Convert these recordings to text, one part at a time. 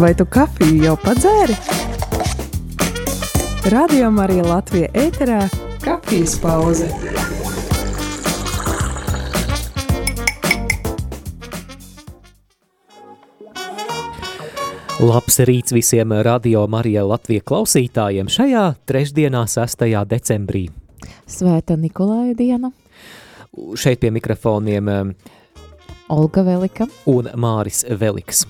Vai tu kafiju jau padzēri? Radio Marija Latvija ēterā - kafijas pauze. Labs rīts visiem radio Marija Latvija klausītājiem šajā trešdienā, 6. decembrī. Svēta Nikolāja diena. Šeit pie mikrofoniem Olga Velika un Māris Veliks.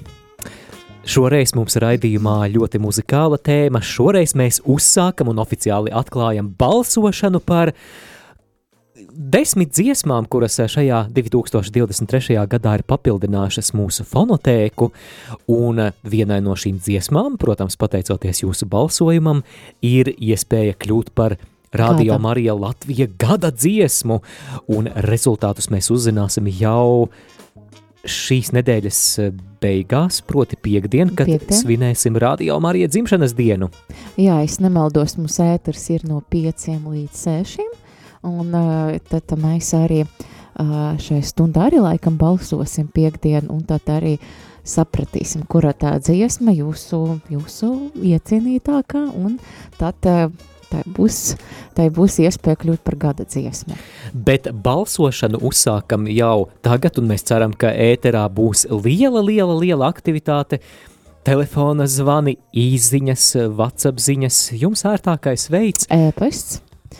Šoreiz mums raidījumā ļoti muzikāla tēma. Šoreiz mēs uzsākam un oficiāli atklājam balsošanu par desmit dziesmām, kuras šajā 2023. gadā ir papildinājušas mūsu fonotēku, un vienai no šīm dziesmām, protams, pateicoties jūsu balsojumam, ir iespēja kļūt par Radio Marija Latvija gada dziesmu, un rezultātus mēs uzzināsim jau šīs nedēļas beigās, proti piekdien, kad Piektdien. svinēsim Radio Marija dzimšanas dienu. Jā, es nemaldos, mūsu ēters ir no 5 līdz 6. Un uh, tad mēs arī uh, šai stundā arī laikam balsosim piekdien, un tad arī sapratīsim, kura tā dziesma jūsu, jūsu iecienītākā, un tad tai būs, tai būs iespēja kļūt par gada dziesmu. Bet balsošanu uzsākam jau tagad, un mēs ceram, ka ēterā būs liela, liela, liela aktivitāte. Telefona zvani, īsiņas, WhatsApp ziņas, jums ērtākais veids,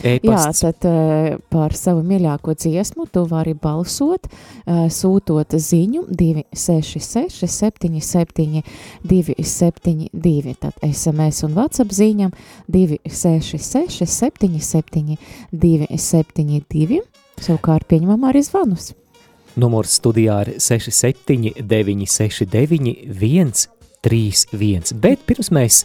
Ēpasts. Jā, e-pasts. tad uh, par savu mīļāko dziesmu tu vari balsot, uh, sūtot ziņu 266 77 272, tad SMS un WhatsApp ziņam 266 77 272, savukārt pieņemam arī zvanus. Numurs studijā ir 67 969 131. Bet pirms mēs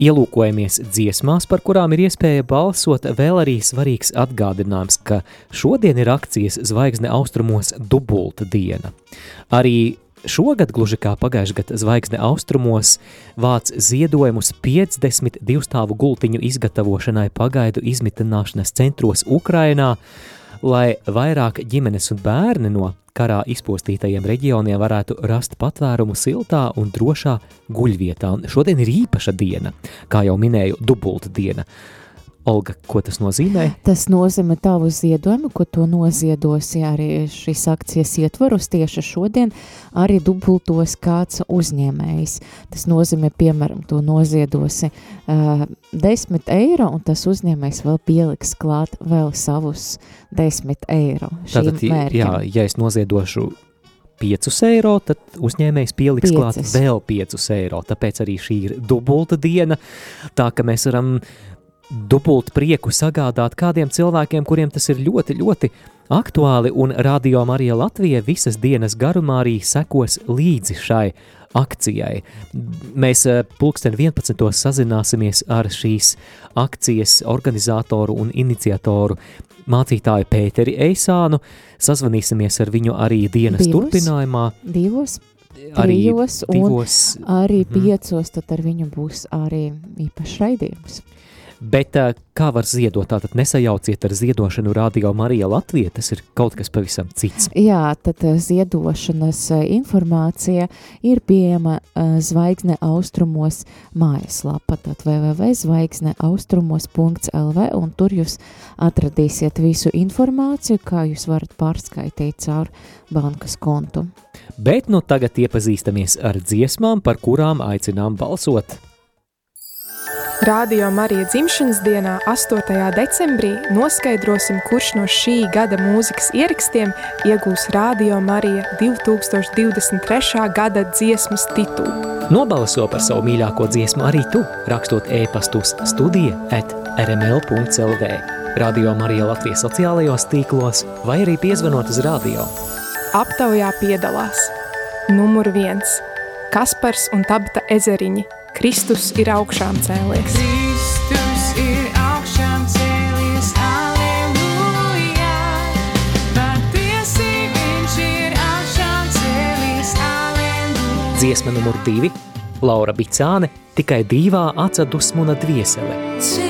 ielūkojamies dziesmās, par kurām ir iespēja balsot, vēl arī svarīgs atgādinājums, ka šodien ir akcijas Zvaigzne austrumos dubulta diena. Arī Šogad, gluži kā pagājušajā gadā, zvaigzne austrumos vāc ziedojumus 52 stāvu gultiņu izgatavošanai pagaidu izmitināšanas centros Ukrainā, lai vairāk ģimenes un bērni no karā izpostītajiem reģioniem varētu rast patvērumu siltā un drošā guļvietā. Un šodien ir īpaša diena, kā jau minēju, dubulta diena. Olga, ko tas nozīmē? Tas nozīmē tavu ziedojumu, ko tu noziedosi arī šīs akcijas ietvaros tieši šodien, arī dubultos kāds uzņēmējs. Tas nozīmē, piemēram, tu noziedosi uh, 10 eiro, un tas uzņēmējs vēl pieliks klāt vēl savus 10 eiro Tātad, jā, mērķiem. ja es noziedošu 5 eiro, tad uzņēmējs pieliks klāt Piecas. vēl 5 eiro. Tāpēc arī šī ir dubulta diena, tā ka mēs varam dubult prieku sagādāt kādiem cilvēkiem, kuriem tas ir ļoti, ļoti aktuāli, un Radio Marija Latvija visas dienas garumā arī sekos līdzi šai akcijai. Mēs eh, pulksten 11. sazināsimies ar šīs akcijas organizatoru un iniciatoru mācītāju Pēteri Eisānu, sazvanīsimies ar viņu arī dienas Divos. turpinājumā, Divos, arī trijos un divos, arī Mhm. piecos, tad ar viņu būs arī īpašs raidījums. Bet eh, kā var ziedot? Tātad nesajauciet ar ziedošanu Radio Marija Latvija, tas ir kaut kas pavisam cits. Jā, tad eh, ziedošanas eh, informācija ir pieejama Zvaigzne austrumos mājaslapa, tad www.zvaigzneaustrumos.lv, un tur jūs atradīsiet visu informāciju, kā jūs varat pārskaitīt caur bankas kontu. Bet nu tagad iepazīstamies ar dziesmām, par kurām aicinām balsot. Radio Marija dzimšanas dienā, 8. decembrī, noskaidrosim, kurš no šī gada mūzikas ierakstiem iegūs Radio Marija 2023. gada dziesmas titulu. Nobalso par savu mīļāko dziesmu arī tu, rakstot e-pastus studija at rml.lv, Radio Marija Latvijas sociālajos tīklos vai arī piezvanot uz radio. Aptaujā piedalās numur viens - Kaspars un Tabata ezeriņi. Kristus ir augšām cēlies. Kristus ir augšām cēlies, aleluja. Patiesi viņš ir augšām cēlies, aleluja. Dziesma numur divi - Laura Bicāne, tikai divā atsadusmuna dviesele. Cerējīt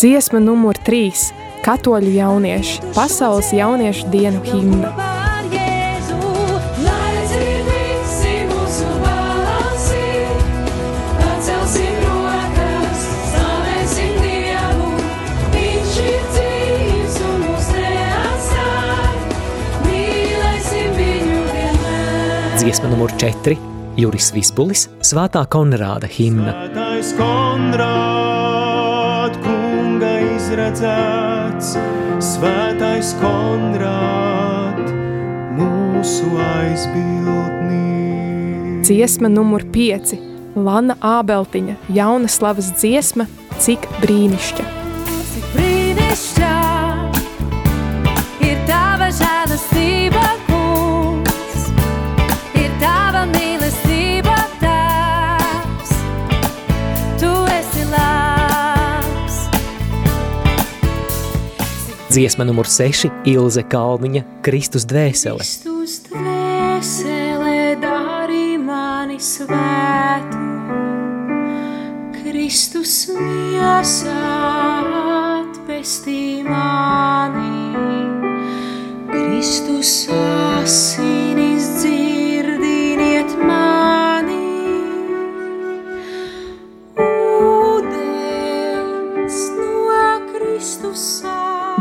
Dziesma numur 3 - Katoļu jaunieši - pasaules jauniešu dienu himna. Dziesma numur 4 - Juris Vispulis - Svētā Konrāda himna. Svētais Konrād, kunga izredzēts, Svētais Konrād, mūsu aizbildnis. Dziesma numur 5 - Lana Ābeltiņa - jauna slavas dziesma - Cik brīnišķa. Dziesma numur 6 - Ilze Kalniņa - Kristus dvēsele. Kristus dvēsele dari mani svētu, Kristus miesā atpestī mani, Kristus asinis dzirdiniet mani.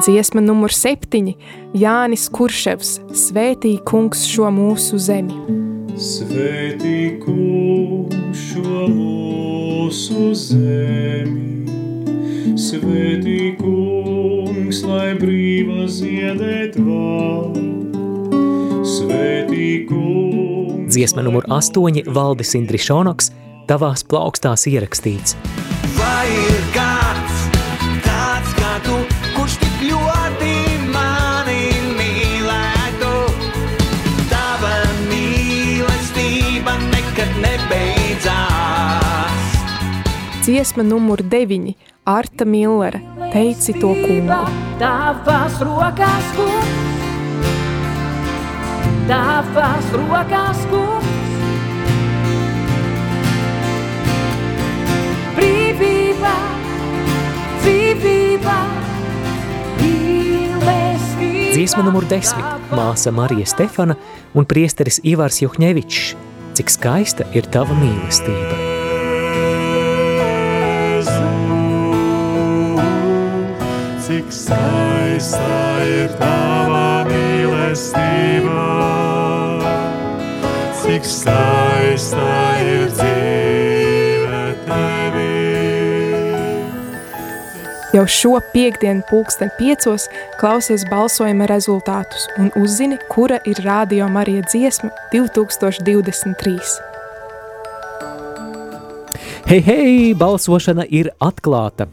Dziesma numur 7 - Jānis Kurševs - Svētī kungs šo mūsu zemi. Svētī kungs šo mūsu zemi, Svētī kungs, lai brīva ziedēt var. Svētī kungs, Dziesma numur 8 - Valdis Indrišonoks - Tavās plaukstās ierakstīts. Vai ir kāds Dziesma numur 9 - Arta Millere - Teici to kungu. Tavās rokās, kungs, tavās rokās, kungs. Brīvība, dzīvība, mīlestība. Dziesma numur 10 - Māsa Marija Stefana un priesteris Ivars Juhņevičs. Cik skaista ir tava mīlestība. Cik skaista ir tava mīlestība, cik skaista ir dzīve tevī. Jau šo piekdienu, pulksten piecos, klausies balsojuma rezultātus un uzzini, kura ir Rādio Marija dziesma 2023. Hei, hei, balsošana ir atklāta!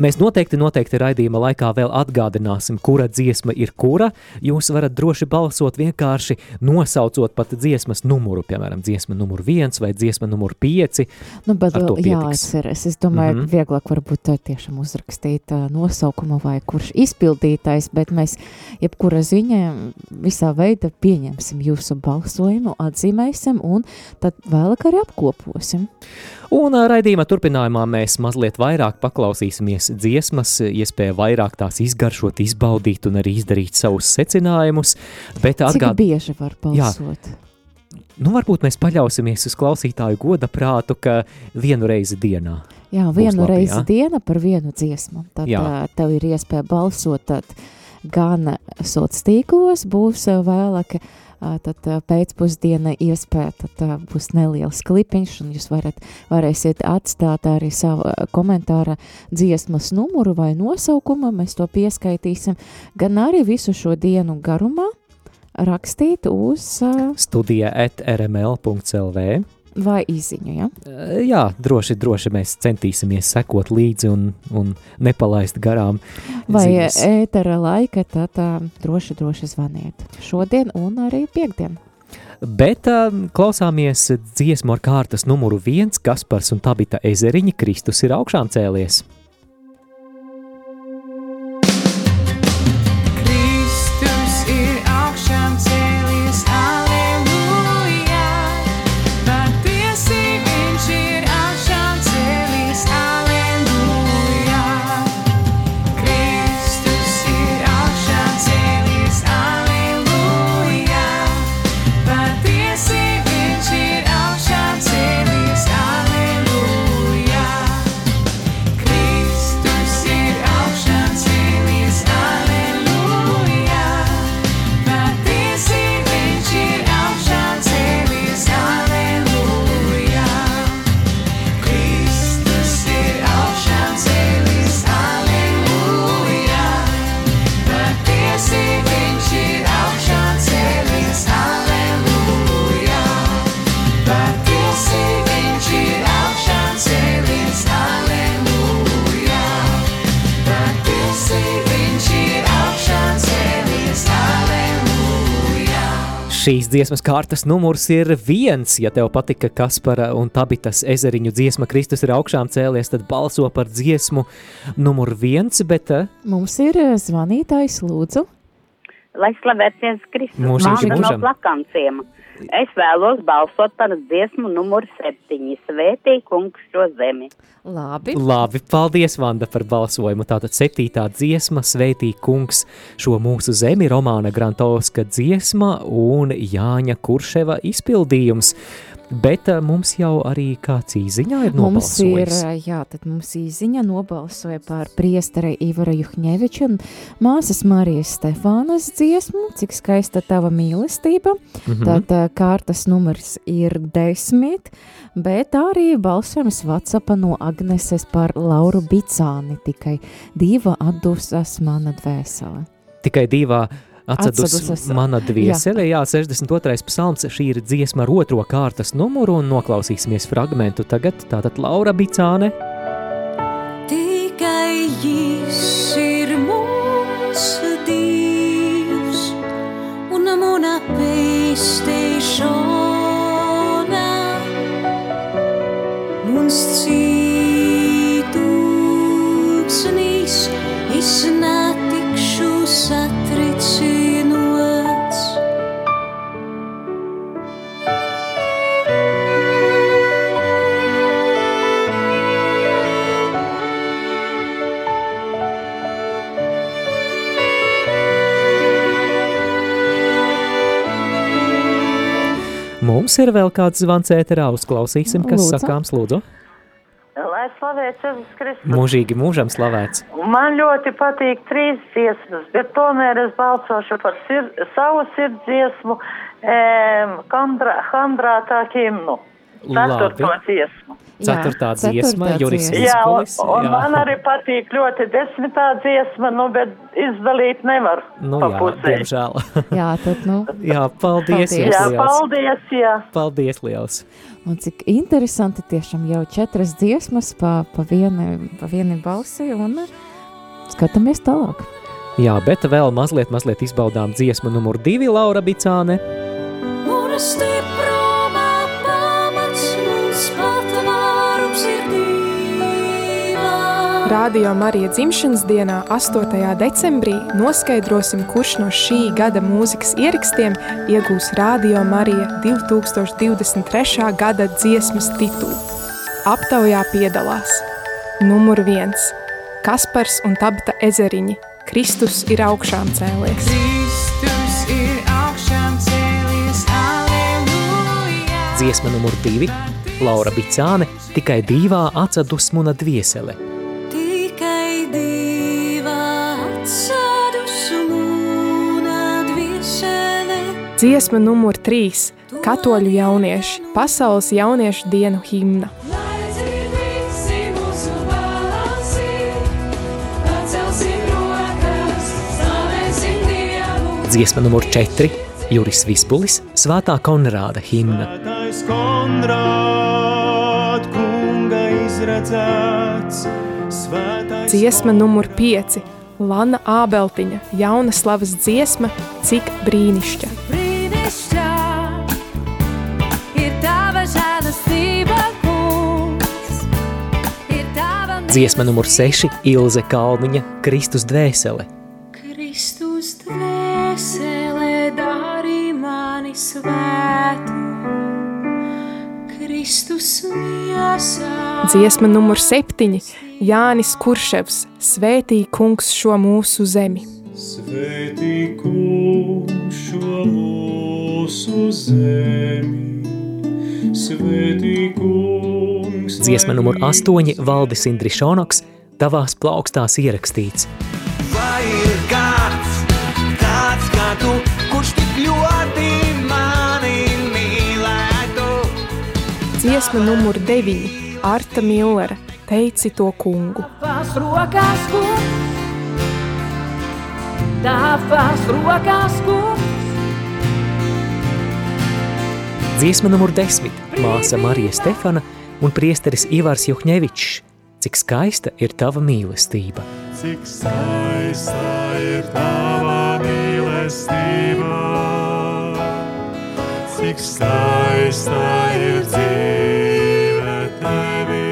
Mēs noteikti, noteikti raidījuma laikā vēl atgādināsim, kura dziesma ir kura. Jūs varat droši balsot vienkārši nosaucot pat dziesmas numuru, piemēram, dziesma numur viens vai dziesma numur pieci. Nu, bet jāatceras. Es domāju, mm. -hmm. vieglāk varbūt tā tiešām uzrakstīt uh, nosaukumu vai kurš izpildītais, bet mēs jebkura ziņa visā veidā pieņemsim jūsu balsojumu, atzīmēsim un tad vēlāk arī apkoposim. Un ā, raidījuma turpinājumā mēs mazliet vairāk paklausīsimies dziesmas, iespēja vairāk tās izgaršot, izbaudīt un arī izdarīt savus secinājumus. Bet Cik atgād... bieži var balsot? nu, varbūt mēs paļausimies uz klausītāju goda prātu, ka vienu reizi dienā. Jā, vienu labi, reizi jā. diena par vienu dziesmu. Tad Jā. tev ir iespēja balsot tad gan sociālos tīklos, būs vēlāk. Tad pēcpusdiena iespēja, tad būs neliels klipiņš, un jūs varat, varēsiet atstāt arī savu komentāru dziesmas numuru vai nosaukumu, mēs to pieskaitīsim, gan arī visu šo dienu garumā rakstīt uz Studija at rml.clv. vai izziņu, ja? Jā, droši, droši mēs centīsimies sekot līdzi un, un nepalaist garām. Vai ziņas. ētera laika, tad droši, droši zvaniet. Šodien un arī piekdien. Bet klausāmies dziesmu ar kārtas numuru viens, Kaspars un Tabita ezeriņa Kristus ir augšām cēlies. Šīs dziesmas kārtas numurs ir viens. Ja tev patika Kaspara un Tabitas ezeriņu dziesma Kristus ir augšām cēlies, tad balso par dziesmu numur viens, bet eh, Mums ir eh, zvanītājs Lūdzu. Lai slavēts Jēzus Kristus. Mūžīgi Vanda no mūžam. plakanciem. Es vēlos balsot par dziesmu numur septiņi. Svētī kungs šo zemi. Labi. labi, paldies Vanda par balsojumu. Tātad septītā dziesma Svētī kungs šo mūsu zemi Romāna Grantovska dziesma un Jāņa Kurševa izpildījums. Bet eh, mums jau arī kāds īziņā ir Mums ir, nobalsojis. jā, tad mums īziņa nobalsoja par priesteri Ivara Juhņeviču un māsas Marijas Stefānas dziesmu, cik skaista tava mīlestība. Mhm. Tad ā, kārtas numurs ir desmit, bet arī balsojums WhatsApp no Agneses par Lauru Bicāni, tikai diva atdusas mana dvēsele. Tikai divā Atcedusas. mana dviesele, jā. jā, 62. psalms, šī ir dziesma ar otro kārtas numuru un noklausīsimies fragmentu tagad, tātad Laura Bicāne. Tikai Jis ir mūsu Dievs un mūna pestīšana. Mums ir vēl kāds zvans ēterā, uzklausīsim, kas Lūdzu. sakāms, lūdzu. Lai slavēts Jēzus Kristus. Mūžīgi mūžam slavēts. Man ļoti patīk trīs dziesmas, bet tomēr es balsošu par sir, savu sirdsdziesmu, um, Handrātā himnu. Ceturto dziesmu. Ceturtā dziesma, Juris dziesma. Jā, un, Vīskulis. un man arī patīk ļoti desmitā dziesma, nu, bet izdalīt nevar Nu pa jā, pusē. diemžēl. Jā, tad, nu, jā, paldies. Paldies. jums Jā, paldies, jā. Paldies liels. un cik interesanti tiešām jau četras dziesmas pa, pa, vienu, pa vienu balsi un ā, skatāmies tālāk. Jā, bet vēl mazliet, mazliet izbaudām dziesmu numur divi Laura Bicāne. Mūna stiprumā Radio Marija dzimšanas dienā, 8. decembrī, noskaidrosim, kurš no šī gada mūzikas ierakstiem iegūs Radio Marija 2023. gada dziesmas titulu. Aptaujā piedalās numur viens - Kaspars un Tabita ezeriņi. Kristus ir augšām cēlies. Kristus ir augšām cēlies, aleluja. Dziesma numur divi Laura Bicāne tikai divā atsadusmuna dviesele. Dziesma numur trīs - Katoļu jaunieši - pasaules jauniešu dienu himna. Dziesma numur četri Juris Vispulis Svētā Konrāda himna. Svētais Konrād, kunga izredzēts, svētais Dziesma numur 5 - Lana Ābeltiņa, jauna slavas dziesma, cik brīnišķīga. Dziesma numur seši Ilze Kalniņa Kristus dvēsele. Kristus dvēsele dari mani svētu. Kristus miesā. Dziesma numur 7 - Jānis Kurševs, Svētī kungs šo mūsu zemi. Svētī kungs šo mūsu zemi, svētī kungs. Dziesma numur astoņi Valdis Indrišonoks Tavās plaukstās ierakstīts. Vai ir kāds, tāds kā tu, kurš tik ļoti mani mīlētu? Dziesma numur 9 - Arta Millera, Teici to kungu. Tavās rokās, kungs, tavās rokās, kungs, Dziesma numur desmit Māsa Marija Stefana un priesteris Ivars Juhņevičs. Cik skaista ir tava mīlestība. Cik skaista ir tava mīlestība. cik skaista ir dzīve tevī.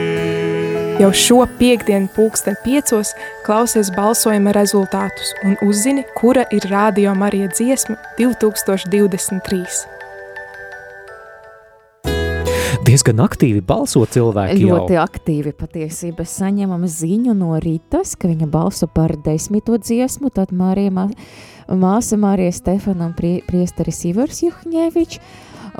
Jau šo piekdienu pulksten piecos klausies balsojuma rezultātus un uzzini, kura ir Rādio Marija dziesma 2023. Diezgan aktīvi balso cilvēki Ļoti jau. aktīvi patiesībā saņemam ziņu no Rītas, ka viņa balso par desmito dziesmu, tad Marija, mā- māsa Marija Stefana un prie, priesteris Ivars Juhņevičs,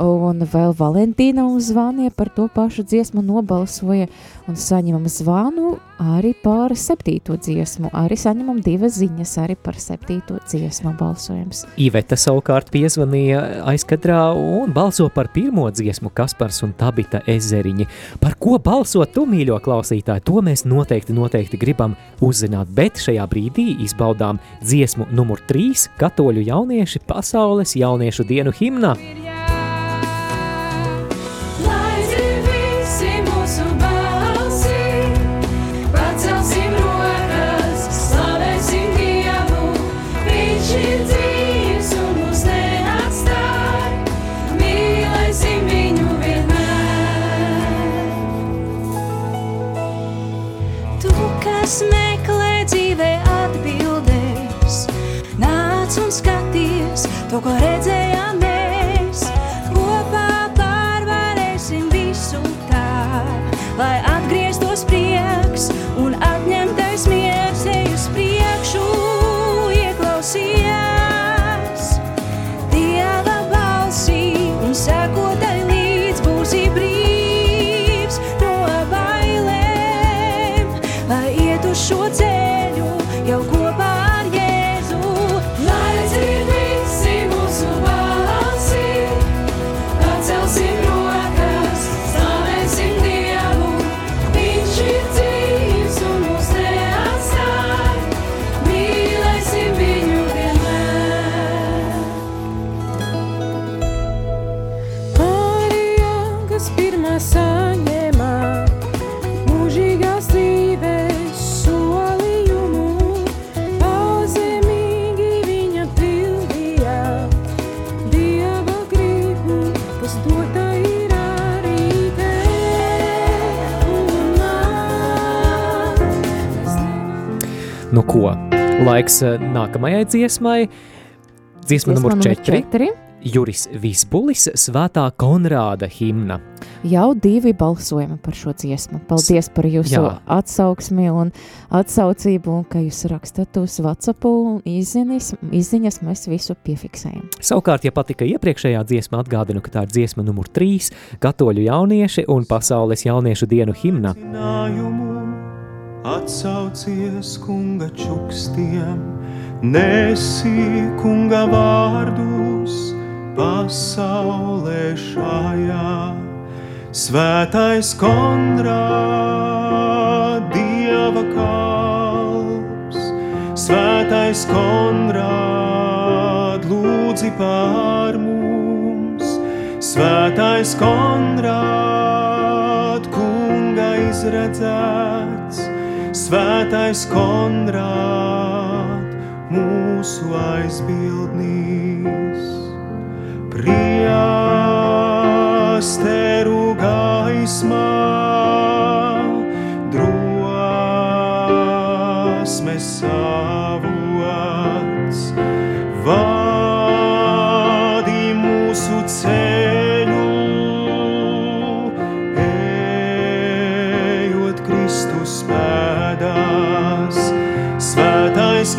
un vēl Valentīna mums zvanīja par to pašu dziesmu, nobalsoja, un saņemam zvanu arī par septīto dziesmu, arī saņemam divas ziņas arī par septīto dziesmu balsojums. Iveta savukārt piezvanīja aizkadrā un balso par pirmo dziesmu Kaspars un Tabita ezeriņi. Par ko balso tu, mīļo klausītāji? To mēs noteikti, noteikti gribam uzzināt, bet šajā brīdī izbaudām dziesmu numur 3 katoļu jaunieši pasaules jauniešu dienu himnā. Lai skaties to, ko redzējām ko, laiks eh, nākamajai dziesmai. Dziesma numur 4. četri. Juris Visbulis, Svētā Konrāda himna. Jau divi balsojumi par šo dziesmu. Paldies par jūsu. Jā. atsauksmi un atsaucību, un ka jūs rakstat uz WhatsApp un izziņas, izziņas mēs visu piefiksējam. Savukārt, ja patika iepriekšējā dziesma, atgādinu, ka tā ir dziesma numur 3 - Katoļu jaunieši un Pasaules jauniešu dienu himna. Zinājumu atsaucies kunga čukstiem, nesi kunga vārdus pasaulē šajā. Svētais Konrād, Dieva kalps, Svētais Konrād, lūdzi pār mums, Svētais Konrād, kunga izredzēts, Svētais Konrād, mūsu aizbildnīs. Priesteru gaismā,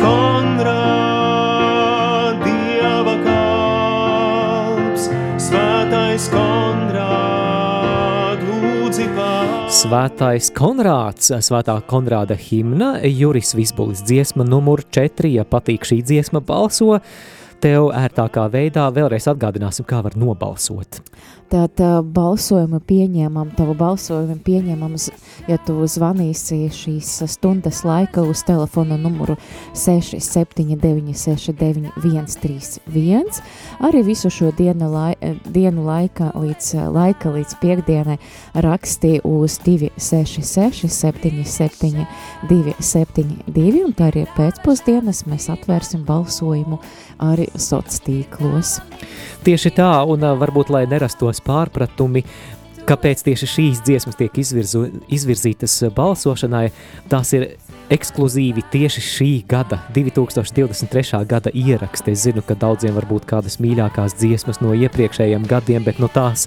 Konrād, Dieva kalps, svētais Konrād, lūdzi pār. Svētais Konrāds, Svētā Konrāda himna, Juris Visbulis dziesma numur 4. Ja patīk šī dziesma, balso tev ērtākā veidā. Vēlreiz atgādināsim, kā var nobalsot. Tad uh, balsojumu pieņemam, tavu balsojumu pieņemam, ja tu zvanīsi šīs stundas laika uz telefona numuru 67969 Arī visu šo dienu, lai, eh, dienu laika, līdz, eh, laika līdz piekdienai raksti uz 266 77 272 un tā arī pēcpusdienas mēs atvērsim balsojumu arī sociālos tīklos. Tieši tā, un varbūt, lai nerastos pārpratumi, kāpēc tieši šīs dziesmas tiek izvirzu, izvirzītas balsošanai, tās ir ekskluzīvi tieši šī gada, 2023. gada ieraksti. Es zinu, ka daudziem var būt kādas mīļākās dziesmas no iepriekšējiem gadiem, bet no tās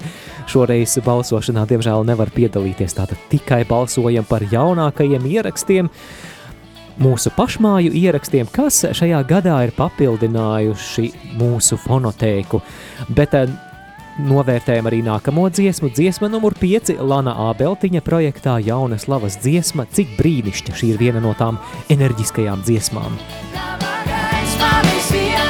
šoreiz balsošanā diemžēl nevar piedalīties. Tātad tikai balsojam par jaunākajiem ierakstiem, mūsu pašmāju ierakstiem, kas šajā gadā ir papildinājuši mūsu fonotēku. Bet eh, novērtējam arī nākamo dziesmu, dziesma numur 5 Lana Ābeltiņa projektā Jauna slavas dziesma, cik brīnišķa šī ir viena no tām enerģiskajām dziesmām. Gaismā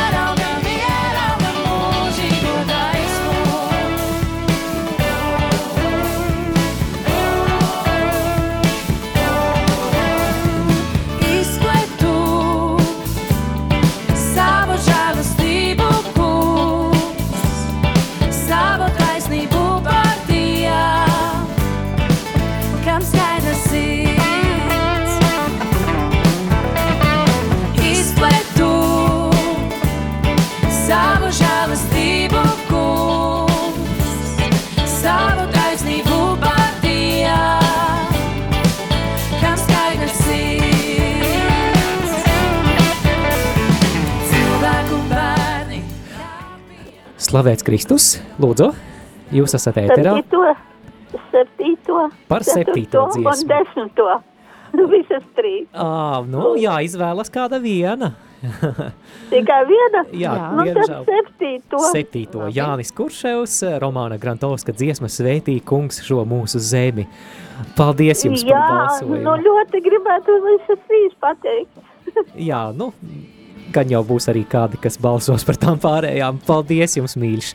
Slavēts Kristus, lūdzu, jūs esat ēterā. Septīto, septīto, Par septīto dziesmu. Un desmito. Visas trīs. Ā, nu, jā, izvēlas kāda viena. Tikai viena? Jā, nu, tad septīto. Septīto Jānis Kurševs, Romāna Grantovska dziesma svētī kungs šo mūsu zemi. Paldies jums Jā, par balsojumu. nu ļoti gribētu visas trīs pateikt. Jā, nu, gan jau būs arī kādi, kas balsos par tām pārējām. Paldies jums, mīļš!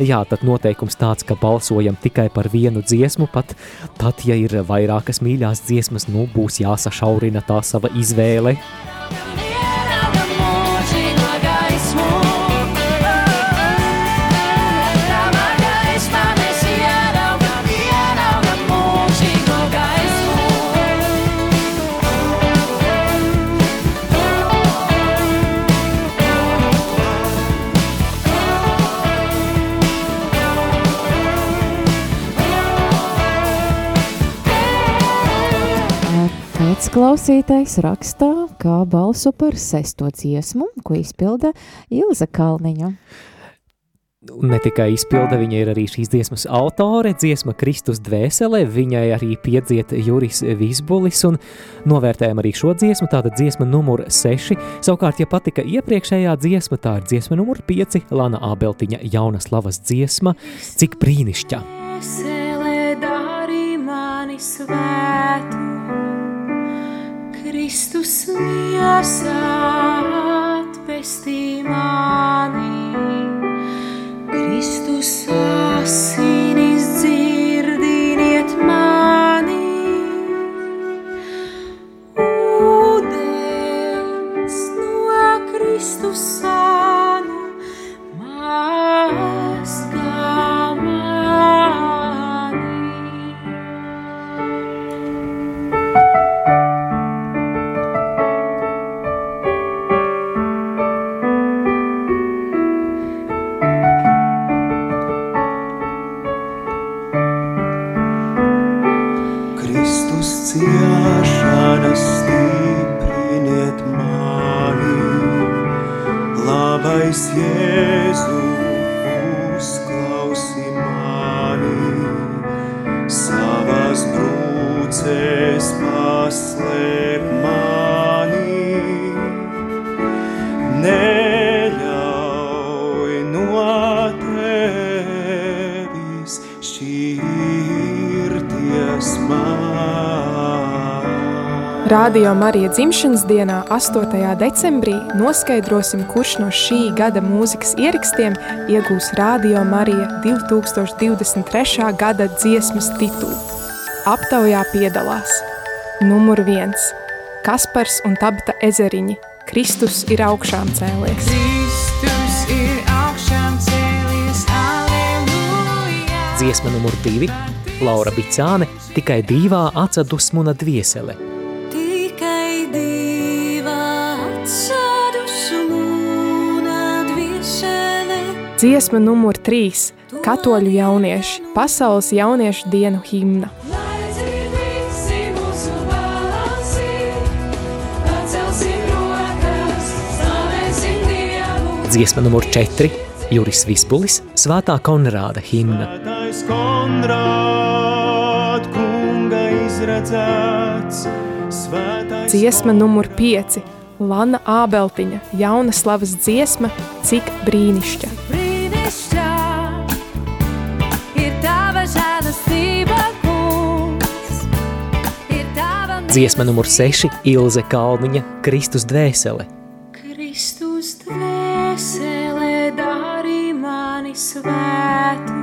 Jā, tad noteikums tāds, ka balsojam tikai par vienu dziesmu, pat, pat ja ir vairākas mīļās dziesmas, nu, būs jāsašaurina tā sava izvēle. Klausītājs rakstā, kā balsu par sesto dziesmu, ko izpilda Ilza Kalniņa. Ne tikai izpilda, viņa ir arī šīs dziesmas autore, dziesma Kristus dvēselē, viņai arī piedziet Juris Visbulis un novērtējam arī šo dziesmu, tāda dziesma numur 6. Savukārt, ja patika iepriekšējā dziesma, tā ir dziesma numur 5, Lana Ābeltiņa jauna slavas dziesma, cik brīnišķa. Dvēselē dari mani svētu, Kristus miesā atvestī mani, Kristus asinis dzirdiniet mani. Ūdens no Kristus sānu mazgā Radio Marija dzimšanas dienā, 8. decembrī, noskaidrosim, kurš no šī gada mūzikas ierakstiem iegūs Radio Marija 2023. gada dziesmas titulu. Aptaujā piedalās numur 1 - Kaspars un Tabita ezeriņi. Kristus ir augšām cēlies. Kristus ir augšām cēlies, aleluja. Dziesma numur 2 - Laura Bicāne, tikai diva atsadusmuna dviesele. Dziesma numur 3 - Katoļu jaunieši - Pasaules jauniešu dienu himna. Dziesma numur 4 - Juris Vispulis - Svētā Konrāda himna. Svētais Konrād, kunga izredzēts, svētais Dziesma numur 5 - Lana Ābeltiņa - jauna slavas dziesma - Cik brīnišķa. Dziesma numur 6 - Ilze Kalniņa - Kristus dvēsele. Kristus dvēsele dari mani svētu.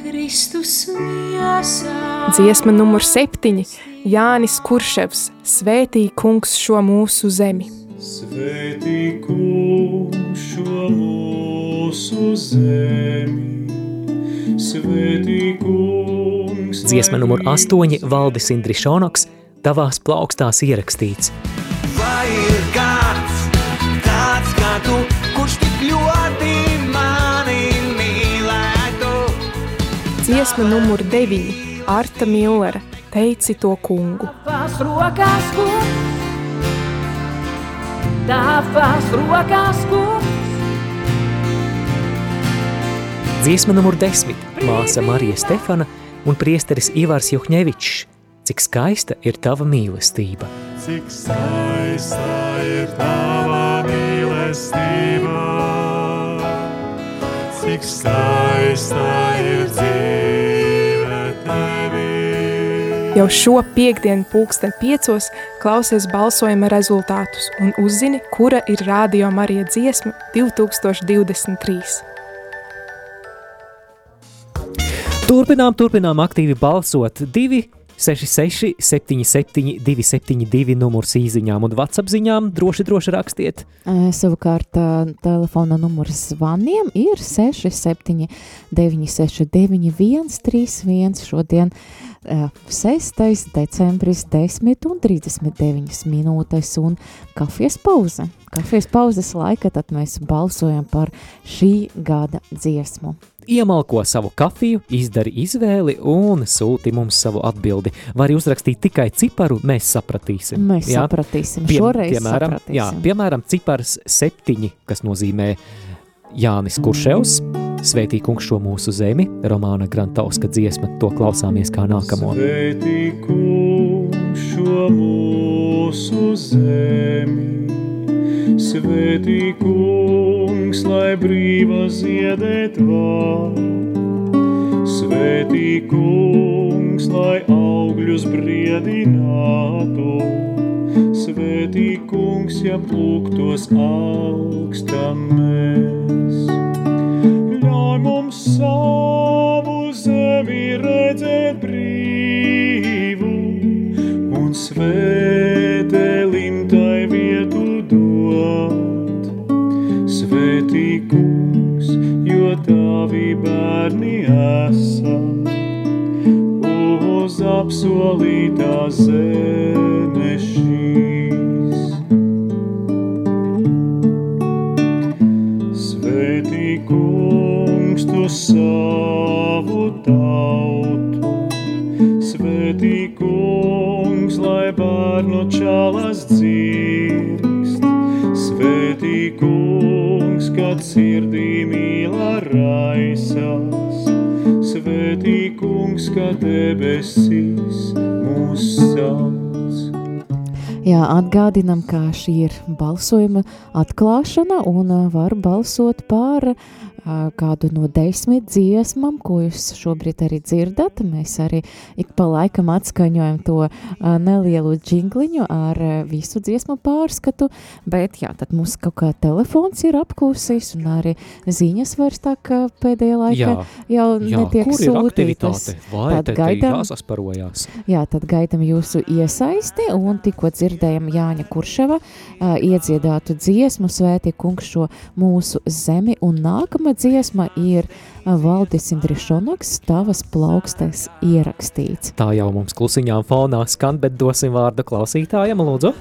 Kristus miesā. Dziesma numur 7 - Jānis Kurševs - Svētī kungs šo mūsu zemi. Svētī kungs šo mūsu zemi. Dziesma numur 8 - Valdis Indrišonoks - Tavās plaukstās ierakstīts. Vai ir kāds, tāds kā tu, kurš tik ļoti mani mīlētu? Dziesma numur 9 - Arta Millera - Teici to kungu. Tavās rokās, kungs. Tavās rokās, kungs. Dziesma numur 10 - Māsa Marija Stefana un priesteris Ivars Juhņevičs. Cik skaista ir tava mīlestība. Cik skaista ir tava mīlestība, cik skaista ir dzīve tevī. Jau šo piekdienu, pulksten piecos, klausies balsojuma rezultātus un uzzini, kura ir Rādio Marija dziesma 2023. Turpinām, turpinām aktīvi balsot. 2, 66, 77, 272 numurs īsiņām un WhatsApp ziņām. Droši, droši rakstiet. Savukārt telefona numurs zvaniem ir 67 969 131 šodien ā, 6. decembris 10 un 39 minūtes un kafijas pauze. Kafijas pauzes laika tad mēs balsojam par šī gada dziesmu. Iemalko savu kafiju, izdari izvēli un sūti mums savu atbildi. Var uzrakstīt tikai ciparu, mēs sapratīsim. Mēs sapratīsim, šoreiz piemēram, sapratīsim. Jā, piemēram, cipars septiņi, kas nozīmē Jānis Kurševs, Svētī kungs šo mūsu zemi, Romāna Grantauska dziesma, to klausāmies kā nākamo. Svētī kungs šo mūsu zemi, svētī kungs, lai brīva ziedēt var. Svētī kungs, lai augļus briedinātu, svētī kungs, ja plūktos augstam mēs. Ļauj mums savu zemi redzēt brīvu un svētēlim tai vietu dot. Tavi bērni esam uz apsolītā zeme šīs. Svētī kungs, tu savu tautu, svētī kungs, lai bērnu čalas raisās, svētī kungs, kad debesīs mūs sauc. Jā, atgādinam, ka šī ir balsojuma atklāšana un var balsot par kādu no desmit dziesmām, ko jūs šobrīd arī dzirdat. Mēs arī ik pa laikam atskaņojam to nelielu džingliņu ar visu dziesmu pārskatu, bet jā, tad mums kaut kā telefons ir apklusījis un arī ziņas vairs tā kā pēdējā laikā Jā, jau jā, netiek sūtītas. Vai Tad te, te gaidām- jāsasparojās? Jā, tad gaidām jūsu iesaisti un tikko dzirdējam Jāņa Kurševa uh, iedziedātu dziesmu Svētie kungs šo mūsu zemi un nākamā dziesma ir Valdis Indrišonoks tavas plaukstēs ierakstīts. Tā jau mums klusiņām fonā skan, bet dosim vārdu klausītājam, lūdzu.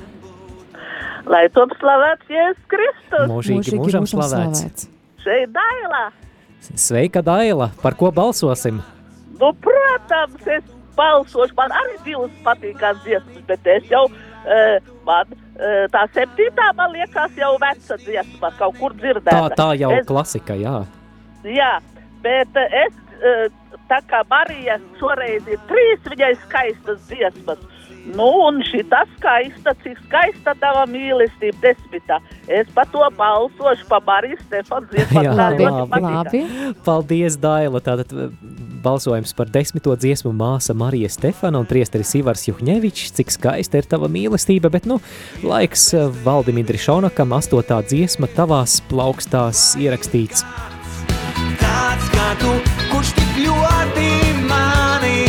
Lai top slavēts Jēzus Kristus. Mūžīgi mūžam slavēts. Šeit Daila. Sveika, Daila! Par ko balsosim? Nu, protams, es balsošu. Man arī divas patīkās dziesmas, bet es jau, uh, man tā septītā, man liekas, jau veca dziesma, kaut kur Tā, dzirdēta. tā jau es, klasika, jā. Jā, bet es, tā kā Marija šoreiz ir trīs viņai skaistas dziesmas, nu, un šī tas skaista, cik skaista tava mīlestība desmitā. Es pa to balsošu, pa Marijas Stefanu dziesmu. Jā, labi. patīkās. Labi. Paldies, Daila! Tātad eh, balsojums par desmito dziesmu māsa Marija Stefana un priesteris Ivars Juhņevičs. Cik skaista ir tava mīlestība, bet nu, laiks eh, Valdim Indrišonakam astotā dziesma tavās plaukstās ierakstīts. Tāds kā tu, kurš tik ļoti mani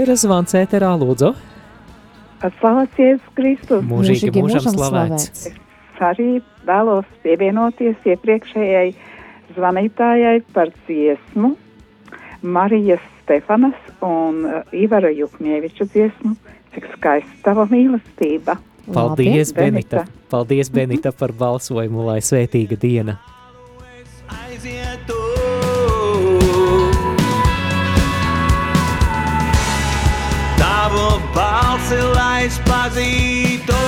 ir zvans ēterā, lūdzu. Slavēts Jēzus Kristus. Mūžīgi mūžam slavēts. Es arī vēlos pievienoties iepriekšējai zvanītājai par dziesmu Marijas Stefanas un uh, Ivara Jukņieviča dziesmu, cik skaista tava mīlestība. Paldies, Labi, Benita! Paldies, Benita, par balsojumu, lai svētīga diena! aizietu. Tavu balsi, lai es pazītu.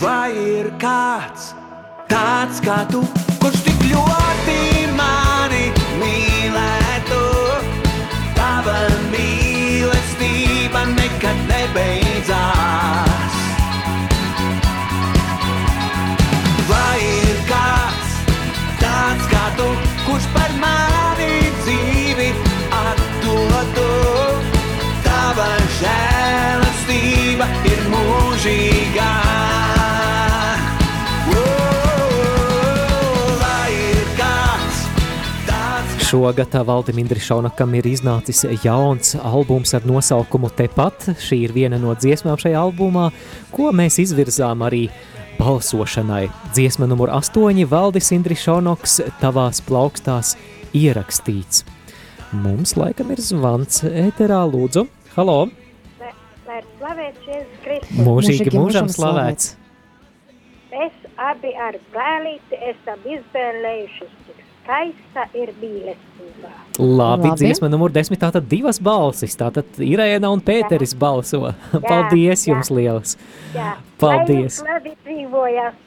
Vai ir kāds tāds kā tu, kurš tik ļoti mani mīlētu? Tava mīlestība nekad nebeidzās. Vai ir kāds tāds kā tu, kurš par mani žēlastība ir mūžīgā. Šogad Valdim Indrišonakam ir iznācis jauns albums ar nosaukumu Tepat. Šī ir viena no dziesmām šajā albumā, ko mēs izvirzām arī balsošanai. Dziesma numur 8 Valdis Indrišonoks tavās plaukstās ierakstīts. Mums laikam ir zvans ēterā, lūdzu. Halo! Lai ir slavēts Jēzus Kristus. Mūžīgi mūžam slavēts! Es abi ar brālīti esam izvēlējušies, cik skaista ir mīlestība. Labi, Labi. Dziesma numur 10. Tātad divas balsis. Tātad Irēna un Pēteris balso. Paldies jā. jums liels! Jā. Paldies. Lai jums labi dzīvojas.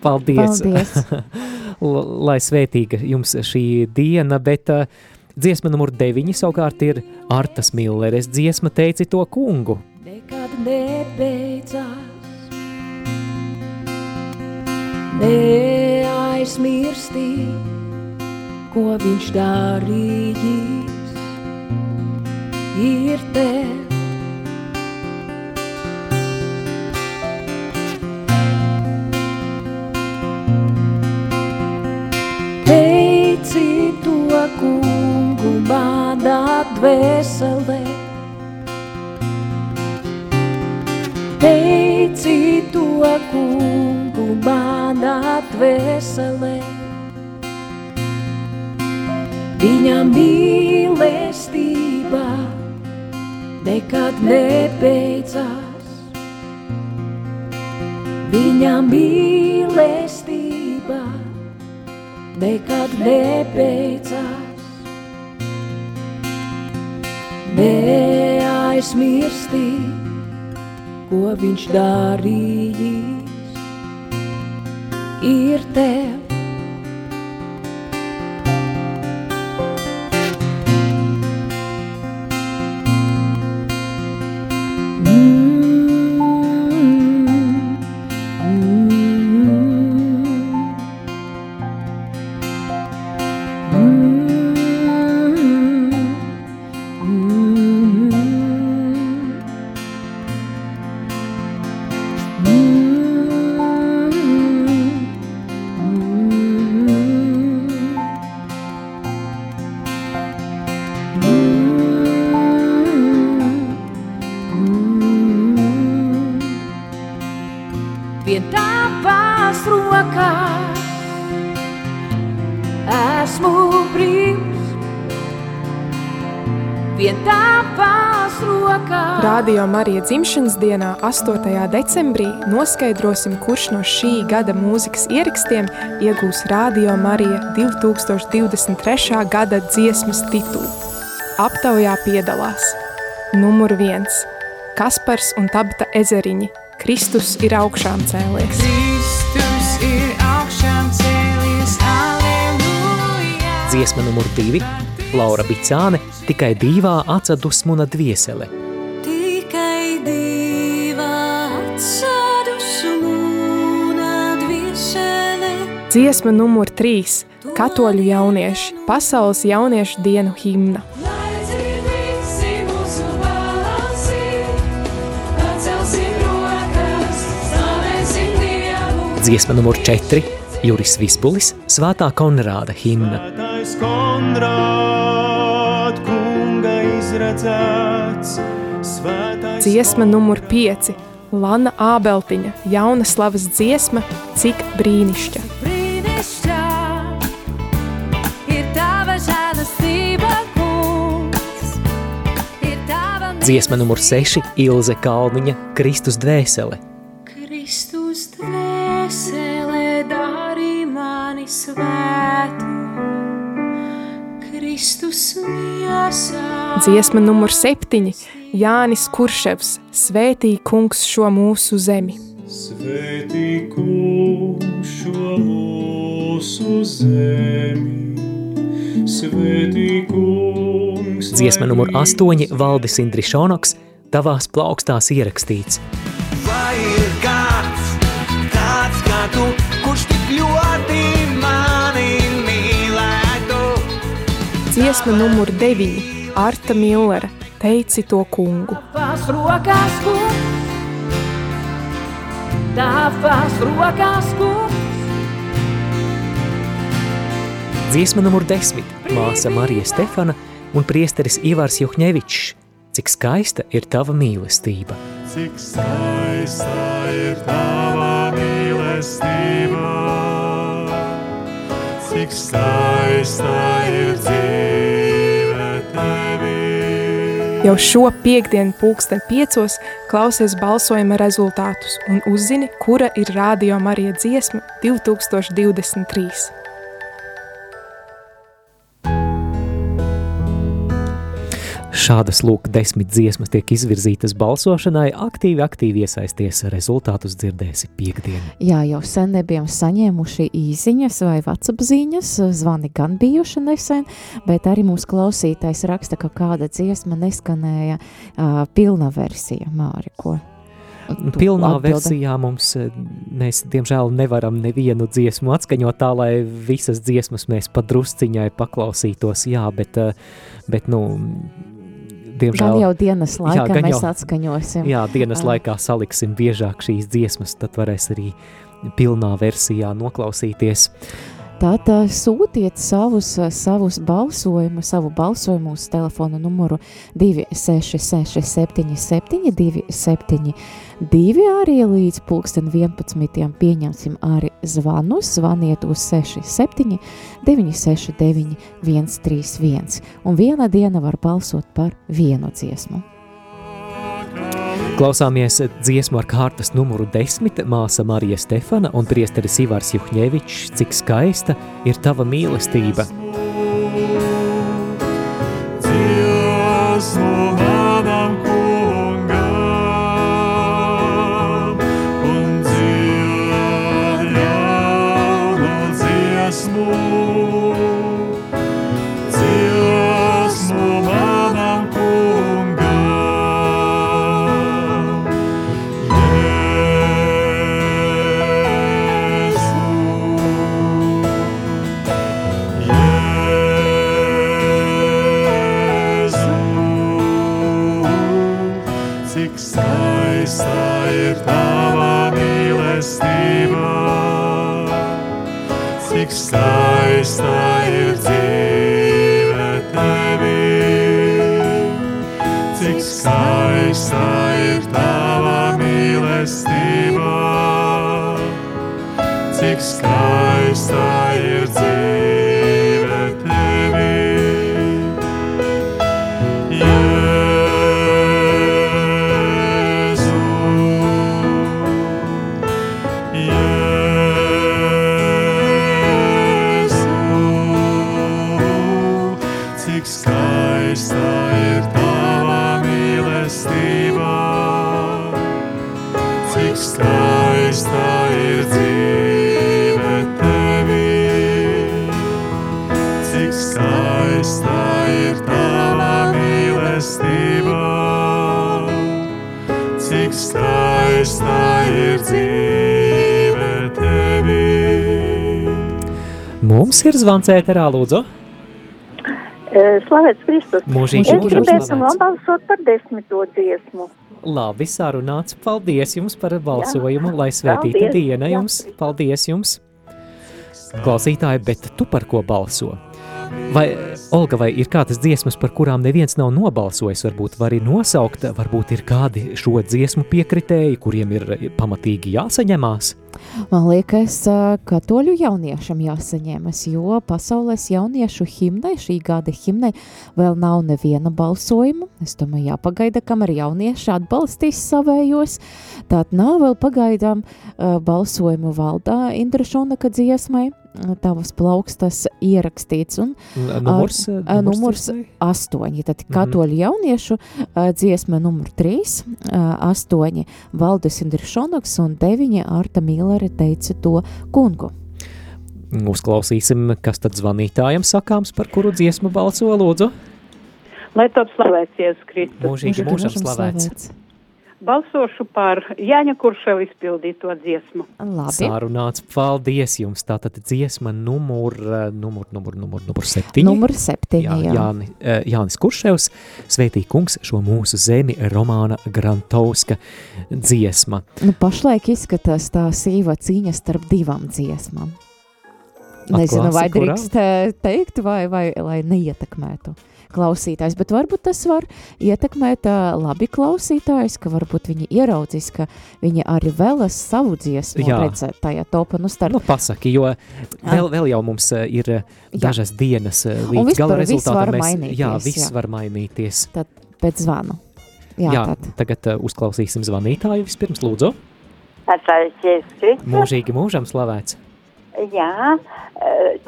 Paldies! Paldies. Lai svētīga jums šī diena, bet uh, dziesma numur 9 savukārt ir Artas Milleres dziesma Teici to kungu. Nebeidzās. Neaizmirsti, ko viņš darījis, ir te. Teici to kungu manā dvēselē. To kungu manā dvēselē. Viņa mīlestība nekad nebeidzās. Viņa mīlestība nekad nebeidzās. Neaizmirsti, ko viņš darījis, ir tev. Rokās. Esmu brīvs, vien tavās rokās. Radio Marija dzimšanas dienā, 8. decembrī, noskaidrosim, kurš no šī gada mūzikas ierakstiem iegūs Radio Marija 2023. gada dziesmas titulu. Aptaujā piedalās numur viens - Kaspars un Tabata ezeriņi. Kristus ir augšām cēlies. Kristus ir augšām cēlies, aleluja. Dziesma numur divi - Laura Bicāne, tikai divā atsadusmuna dviesele. Tikai divi atsadušu mūna dviesele. Dziesma numur trīs - Katoļu jaunieši - pasaules jauniešu dienu himna. Dziesma numur četri - Juris Visbulis, Svētā Konrāda himna. Tais Konrād, kunga izredzēts, svētais Dziesma numur pieci - Lana Ābeltiņa - jauna slavas dziesma Cik brīnišķa. Brīnišķā ir tava žēlastība, Dziesma numur seši - Ilze Kalniņa, Kristus dvēsele. Kristus dvēsele dari mani svētu. Dziesma numur septiņi - Jānis Kurševs - Svētī kungs šo mūsu zemi. Svētī kungs šo mūsu zemi, svētī kungs. Dziesma numur astoņi - Valdis Indrišonoks, tavās plaukstās ierakstīts. Vai ir kā kurš tik ļoti mani mīlētu? Dziesma numur deviņi - Arta Millera - Teici to kungu. Tavās rokās, kungs. Tavās rokās, kungs. Dziesma numur desmit - māsa Marija Stefana un priesteris Ivars Juhņevičs. Cik skaista ir tava mīlestība. Cik skaista ir tava mīlestība, cik skaista ir dzīve tevī. Jau šo piekdienu pulksten piecos klausies balsojuma rezultātus un uzzini, kura ir Radio Marija dziesma 2023. Šādas lūk desmit dziesmas tiek izvirzītas balsošanai, aktīvi, aktīvi iesaisties, rezultātus dzirdēsi piekdien. Jā, jau sen nebijām saņēmuši īsiņas vai WhatsApp ziņas, zvani gan bijuši nesen, bet arī mūsu klausītājs raksta, ka kāda dziesma neskanēja uh, pilna versija, Māri, ko? Pilnā atbildi? versijā mums, mēs diemžēl nevaram nevienu dziesmu atskaņot tā, lai visas dziesmas mēs padrusciņai paklausītos, jā, bet, bet nu, diemžēl... Gan jau dienas laikā gan mēs atskaņosim. Jā, dienas Ā. laikā saliksim biežāk šīs dziesmas, tad varēs arī pilnā versijā noklausīties. Tad uh, sūtiet savus, uh, savus balsojumus, savu balsojumu uz telefona numuru 266 77 272 arī līdz pulksten 11. pieņemsim arī zvanus, zvaniet uz 67 969 131 un viena diena var balsot par vienu dziesmu. Klausāmies dziesmu ar kārtas numuru 10, māsa Marija Stefana un priesteris Ivars Juhņevičs, cik skaista ir tava mīlestība. Dziesmu manam dziesmu. Mums ir zvans ēterā, lūdzu. Eh, Slavēts Kristus. Mūžīgi Es gribētu nobalsot par desmito dziesmu. Labi, sarunāts. Paldies jums par balsojumu, lai svētīta Paldies. diena Jā. jums. Paldies jums. Klausītāji, bet tu par ko balso? Vai, Olga, vai ir kādas dziesmas, par kurām neviens nav nobalsojis? Varbūt var arī nosaukt, varbūt ir kādi šo dziesmu piekritēji, kuriem ir pamatīgi jāsaņemās. Man liekas, katoļu jauniešam jāsaņemas, jo pasaules jauniešu himnai, šī gada himnai, vēl nav neviena balsojuma. Es domāju, jāpagaida, kamēr jaunieši atbalstīs savējos. Tātad nav vēl pagaidām uh, balsojumu valdā Indra Šonaka dziesmai. Tavas plaukstas ierakstīts un numurs, ar- numurs numurs dziesmai? astoņi. Tad Mhm. katoļu jauniešu uh, dziesma numur trīs, uh, astoņi Valdis Indrišonoks un deviņi Arta Mīlere teica to kungu. Uzklausīsim, kas tad zvanītājiem sakāms, par kuru dziesmu balso, lūdzu. Lai top slavēts Jēzus Kristus. Mūžīgi mūžam slavēts. Balsošu par Jāņa Kurševa izpildīto dziesmu. Sārunāts, paldies jums. Tātad dziesma numur, eh, numur, numur, numur, numur septiņi. Numur septiņi, jā. jā. Jāni, eh, Jānis Kurševs, sveitī kungs šo mūsu zemi Romāna Grantovska dziesma. Nu, pašlaik izskatās tā sīva cīņa starp divām dziesmām. Nezinu, vai drīkst eh, teikt, vai, vai lai neietekmētu klausītājs, bet varbūt tas var ietekmēt uh, labi klausītājs, ka varbūt viņi ieraudzīs, ka viņi arī vēlas savu dziesmu Jā. redzēt tajā topā. Nu, starp Nu, pasaki, jo vēl, vēl jau mums ir dažas dienas eh, Un līdz gala rezultātam. var Mēs, mainīties, jā, viss jā. var mainīties. Tad pēc zvanu. Jā, jā tad. tagad uh, uzklausīsim zvanītāju vispirms, lūdzu. Jēzus Kristus. Mūžīgi mūžam slavēts. Jā,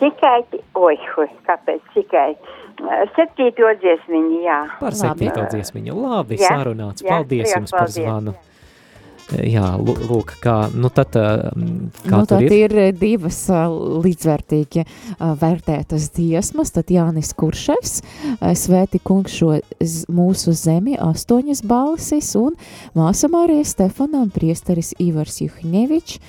tikai, oi, oi, kāpēc tikai eh, septīto dziesmiņu, jā. Par septīto dziesmiņu. Labi, Jā, sarunāts. jā, Paldies liels jums par paldies. zvanu. Jā, lu- lūk, kā, nu tad, kā Nu, tur tad ir? ir divas līdzvērtīgi vērtētas dziesmas. Tad Jānis Kurševs, Svēti kungs šo z, mūsu zemi, astoņas balsis, un māsa Marija Stefana un priesteris Ivars Juhņevičs.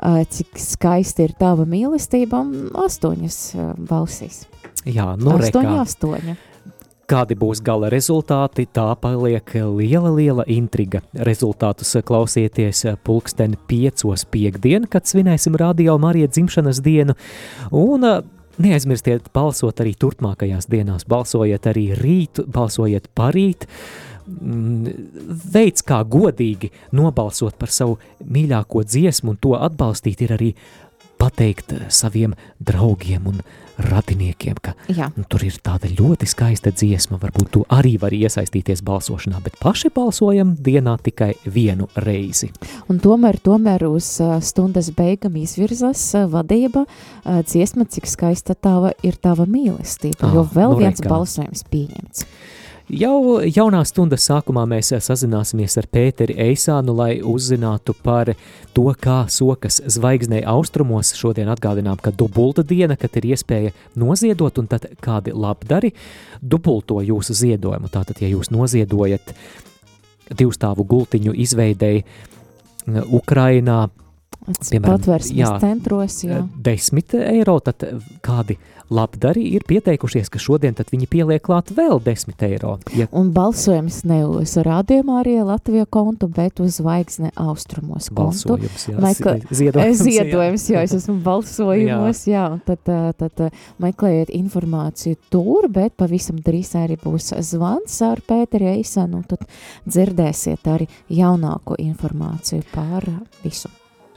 Cik skaisti ir tava mīlestība, astoņas balsis. Jā, nu astoņi, astoņi. Kādi būs gala rezultāti, tā paliek liela, liela intriga. Rezultātus klausieties pulksten piecos piekdien, kad svinēsim Radio Marija dzimšanas dienu, un neaizmirstiet balsot arī turpmākajās dienās. Balsojiet arī rīt, balsojiet parīt. Mm, Veids, kā godīgi nobalsot par savu mīļāko dziesmu un to atbalstīt, ir arī pateikt saviem draugiem un radiniekiem, ka Jā. nu, tur ir tāda ļoti skaista dziesma. Varbūt tu arī vari iesaistīties balsošanā, bet paši balsojam dienā tikai vienu reizi. Un tomēr, tomēr uz uh, stundas beigām izvirzās uh, vadība uh, dziesma, cik skaista tava ir tava mīlestība, Ah, jo vēl nu viens kā. balsojums pieņemts. Jau jaunā stundas sākumā mēs eh, sazināsimies ar Pēteri Eisānu, lai uzzinātu par to, kā sokas zvaigznē austrumos. Šodien atgādinām, ka dubulta diena, kad ir iespēja noziedot, un tad kādi labdari dubulto jūsu ziedojumu. Tātad, ja jūs noziedojat divstāvu gultiņu izveidēji eh, Ukrainā, patvērsmes centros, jā. 10 eiro, tad kādi labdari ir pieteikušies, ka šodien viņi pieliek klāt vēl 10 eiro. Ja Un balsojums ne uz rādījumā arī Latvijas kontu, bet uz zvaigzne austrumos kontu. Balsojums, jā, Meklē, ziedojums, jā. ziedojums, jā, es esmu balsojumos, jā, un tad, tad meklējiet informāciju tur, bet pavisam drīz arī būs zvans ar Pēteri Eisanu, tad dzirdēsiet arī jaunāko informāciju par visu.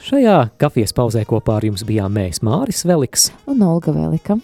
Šajā kafijas pauzē kopā ar jums bijām mēs Māris Veliks Un Olga Velika.